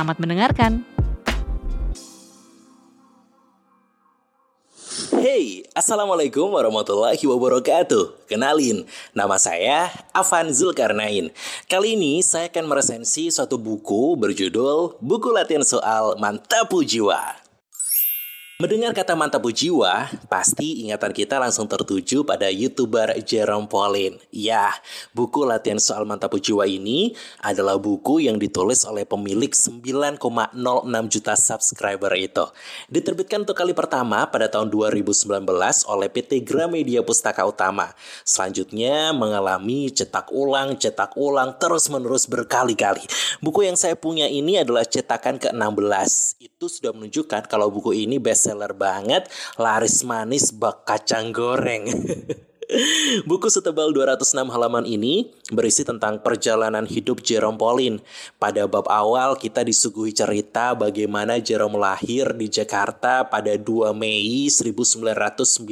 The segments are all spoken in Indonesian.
Selamat mendengarkan. Hey, Assalamualaikum warahmatullahi wabarakatuh. Kenalin, nama saya Afan Zulkarnain. Kali ini saya akan meresensi suatu buku berjudul Buku Latihan Soal Mantapu Jiwa Mendengar kata mantapu jiwa, pasti ingatan kita langsung tertuju pada YouTuber Jerome Pauline. Ya, buku latihan soal mantapu jiwa ini adalah buku yang ditulis oleh pemilik 9,06 juta subscriber itu. Diterbitkan untuk kali pertama pada tahun 2019 oleh PT Gramedia Pustaka Utama. Selanjutnya mengalami cetak ulang, cetak ulang, terus-menerus berkali-kali. Buku yang saya punya ini adalah cetakan ke-16. Itu sudah menunjukkan kalau buku ini best seller banget, laris manis bak kacang goreng. Buku setebal 206 halaman ini berisi tentang perjalanan hidup Jerome Pauline. Pada bab awal kita disuguhi cerita bagaimana Jerome lahir di Jakarta pada 2 Mei 1998,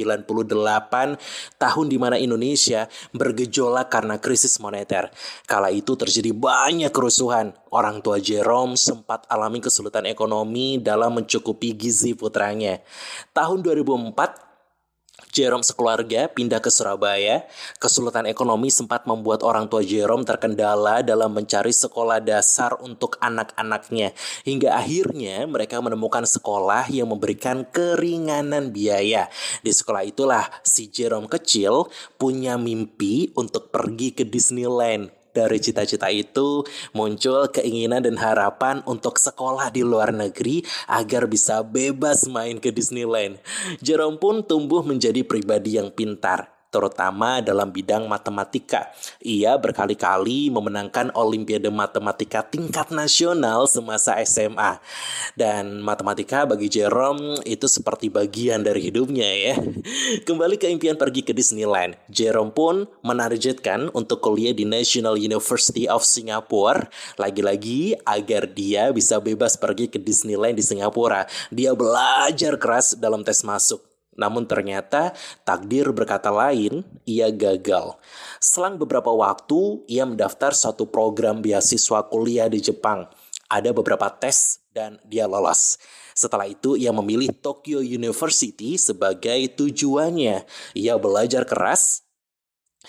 tahun di mana Indonesia bergejolak karena krisis moneter. Kala itu terjadi banyak kerusuhan. Orang tua Jerome sempat alami kesulitan ekonomi dalam mencukupi gizi putranya. Tahun 2004 Jerome sekeluarga pindah ke Surabaya. Kesulitan ekonomi sempat membuat orang tua Jerome terkendala dalam mencari sekolah dasar untuk anak-anaknya. Hingga akhirnya mereka menemukan sekolah yang memberikan keringanan biaya. Di sekolah itulah si Jerome kecil punya mimpi untuk pergi ke Disneyland dari cita-cita itu muncul keinginan dan harapan untuk sekolah di luar negeri agar bisa bebas main ke Disneyland. Jerome pun tumbuh menjadi pribadi yang pintar terutama dalam bidang matematika. Ia berkali-kali memenangkan Olimpiade Matematika tingkat nasional semasa SMA. Dan matematika bagi Jerome itu seperti bagian dari hidupnya ya. Kembali ke impian pergi ke Disneyland, Jerome pun menargetkan untuk kuliah di National University of Singapore. Lagi-lagi agar dia bisa bebas pergi ke Disneyland di Singapura. Dia belajar keras dalam tes masuk. Namun ternyata takdir berkata lain, ia gagal. Selang beberapa waktu, ia mendaftar satu program beasiswa kuliah di Jepang. Ada beberapa tes dan dia lolos. Setelah itu ia memilih Tokyo University sebagai tujuannya. Ia belajar keras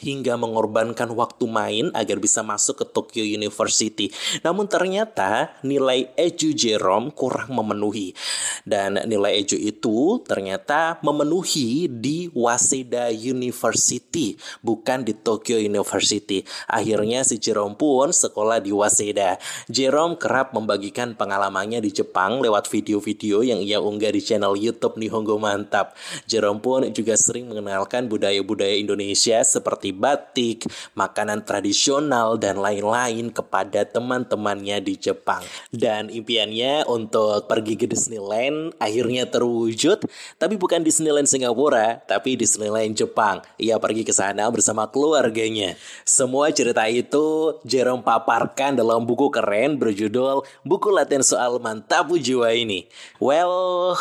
hingga mengorbankan waktu main agar bisa masuk ke Tokyo University. Namun ternyata nilai EJU Jerome kurang memenuhi. Dan nilai EJU itu ternyata memenuhi di Waseda University, bukan di Tokyo University. Akhirnya si Jerome pun sekolah di Waseda. Jerome kerap membagikan pengalamannya di Jepang lewat video-video yang ia unggah di channel YouTube Nihongo Mantap. Jerome pun juga sering mengenalkan budaya-budaya Indonesia seperti seperti batik, makanan tradisional, dan lain-lain kepada teman-temannya di Jepang. Dan impiannya untuk pergi ke Disneyland akhirnya terwujud, tapi bukan Disneyland Singapura, tapi Disneyland Jepang. Ia pergi ke sana bersama keluarganya. Semua cerita itu Jerome paparkan dalam buku keren berjudul Buku Latihan Soal Mantapu Jiwa ini. Well,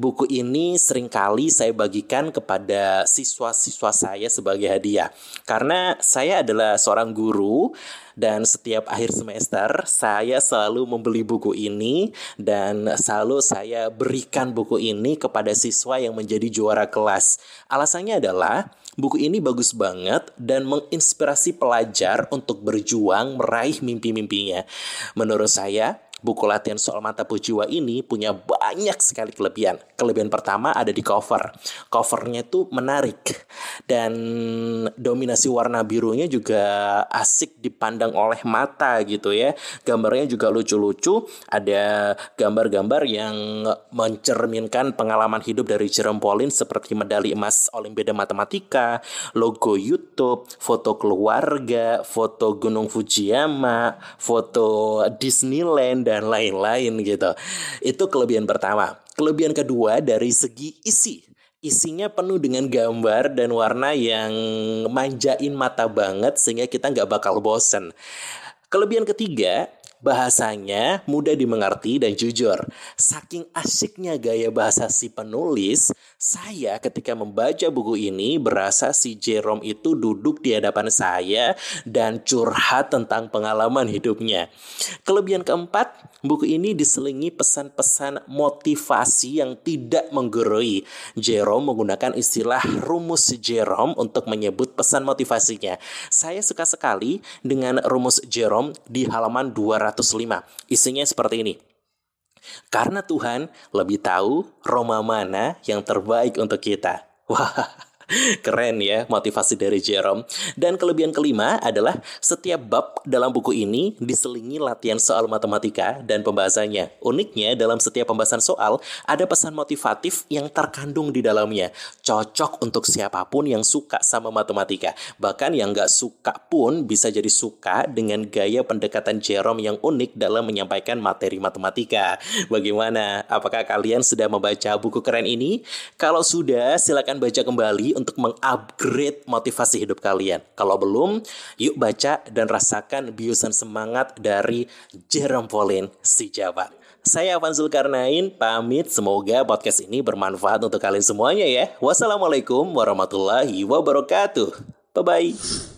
buku ini sering kali saya bagikan kepada siswa-siswa saya sebagai hadiah. Karena saya adalah seorang guru dan setiap akhir semester saya selalu membeli buku ini dan selalu saya berikan buku ini kepada siswa yang menjadi juara kelas. Alasannya adalah buku ini bagus banget dan menginspirasi pelajar untuk berjuang meraih mimpi-mimpinya. Menurut saya, buku latihan soal mata pujiwa ini punya banyak sekali kelebihan. Kelebihan pertama ada di cover. Covernya itu menarik dan dominasi warna birunya juga asik dipandang oleh mata gitu ya. Gambarnya juga lucu-lucu. Ada gambar-gambar yang mencerminkan pengalaman hidup dari Jerome Pauline seperti medali emas Olimpiade Matematika, logo YouTube, foto keluarga, foto Gunung Fujiyama, foto Disneyland dan lain-lain gitu. Itu kelebihan pertama. Kelebihan kedua dari segi isi. Isinya penuh dengan gambar dan warna yang manjain mata banget sehingga kita nggak bakal bosen. Kelebihan ketiga, Bahasanya mudah dimengerti dan jujur. Saking asyiknya gaya bahasa si penulis, saya ketika membaca buku ini berasa si Jerome itu duduk di hadapan saya dan curhat tentang pengalaman hidupnya. Kelebihan keempat, buku ini diselingi pesan-pesan motivasi yang tidak menggurui. Jerome menggunakan istilah rumus Jerome untuk menyebut pesan motivasinya. Saya suka sekali dengan rumus Jerome di halaman 200 105. Isinya seperti ini. Karena Tuhan lebih tahu Roma mana yang terbaik untuk kita. Wah, Keren ya motivasi dari Jerome. Dan kelebihan kelima adalah setiap bab dalam buku ini diselingi latihan soal matematika dan pembahasannya. Uniknya dalam setiap pembahasan soal ada pesan motivatif yang terkandung di dalamnya. Cocok untuk siapa pun yang suka sama matematika. Bahkan yang nggak suka pun bisa jadi suka dengan gaya pendekatan Jerome yang unik dalam menyampaikan materi matematika. Bagaimana? Apakah kalian sudah membaca buku keren ini? Kalau sudah, silakan baca kembali untuk mengupgrade motivasi hidup kalian. Kalau belum, yuk baca dan rasakan biusan semangat dari Jerome Pauline si Jawa. Saya Avan Zulkarnain, pamit. Semoga podcast ini bermanfaat untuk kalian semuanya ya. Wassalamualaikum warahmatullahi wabarakatuh. Bye-bye.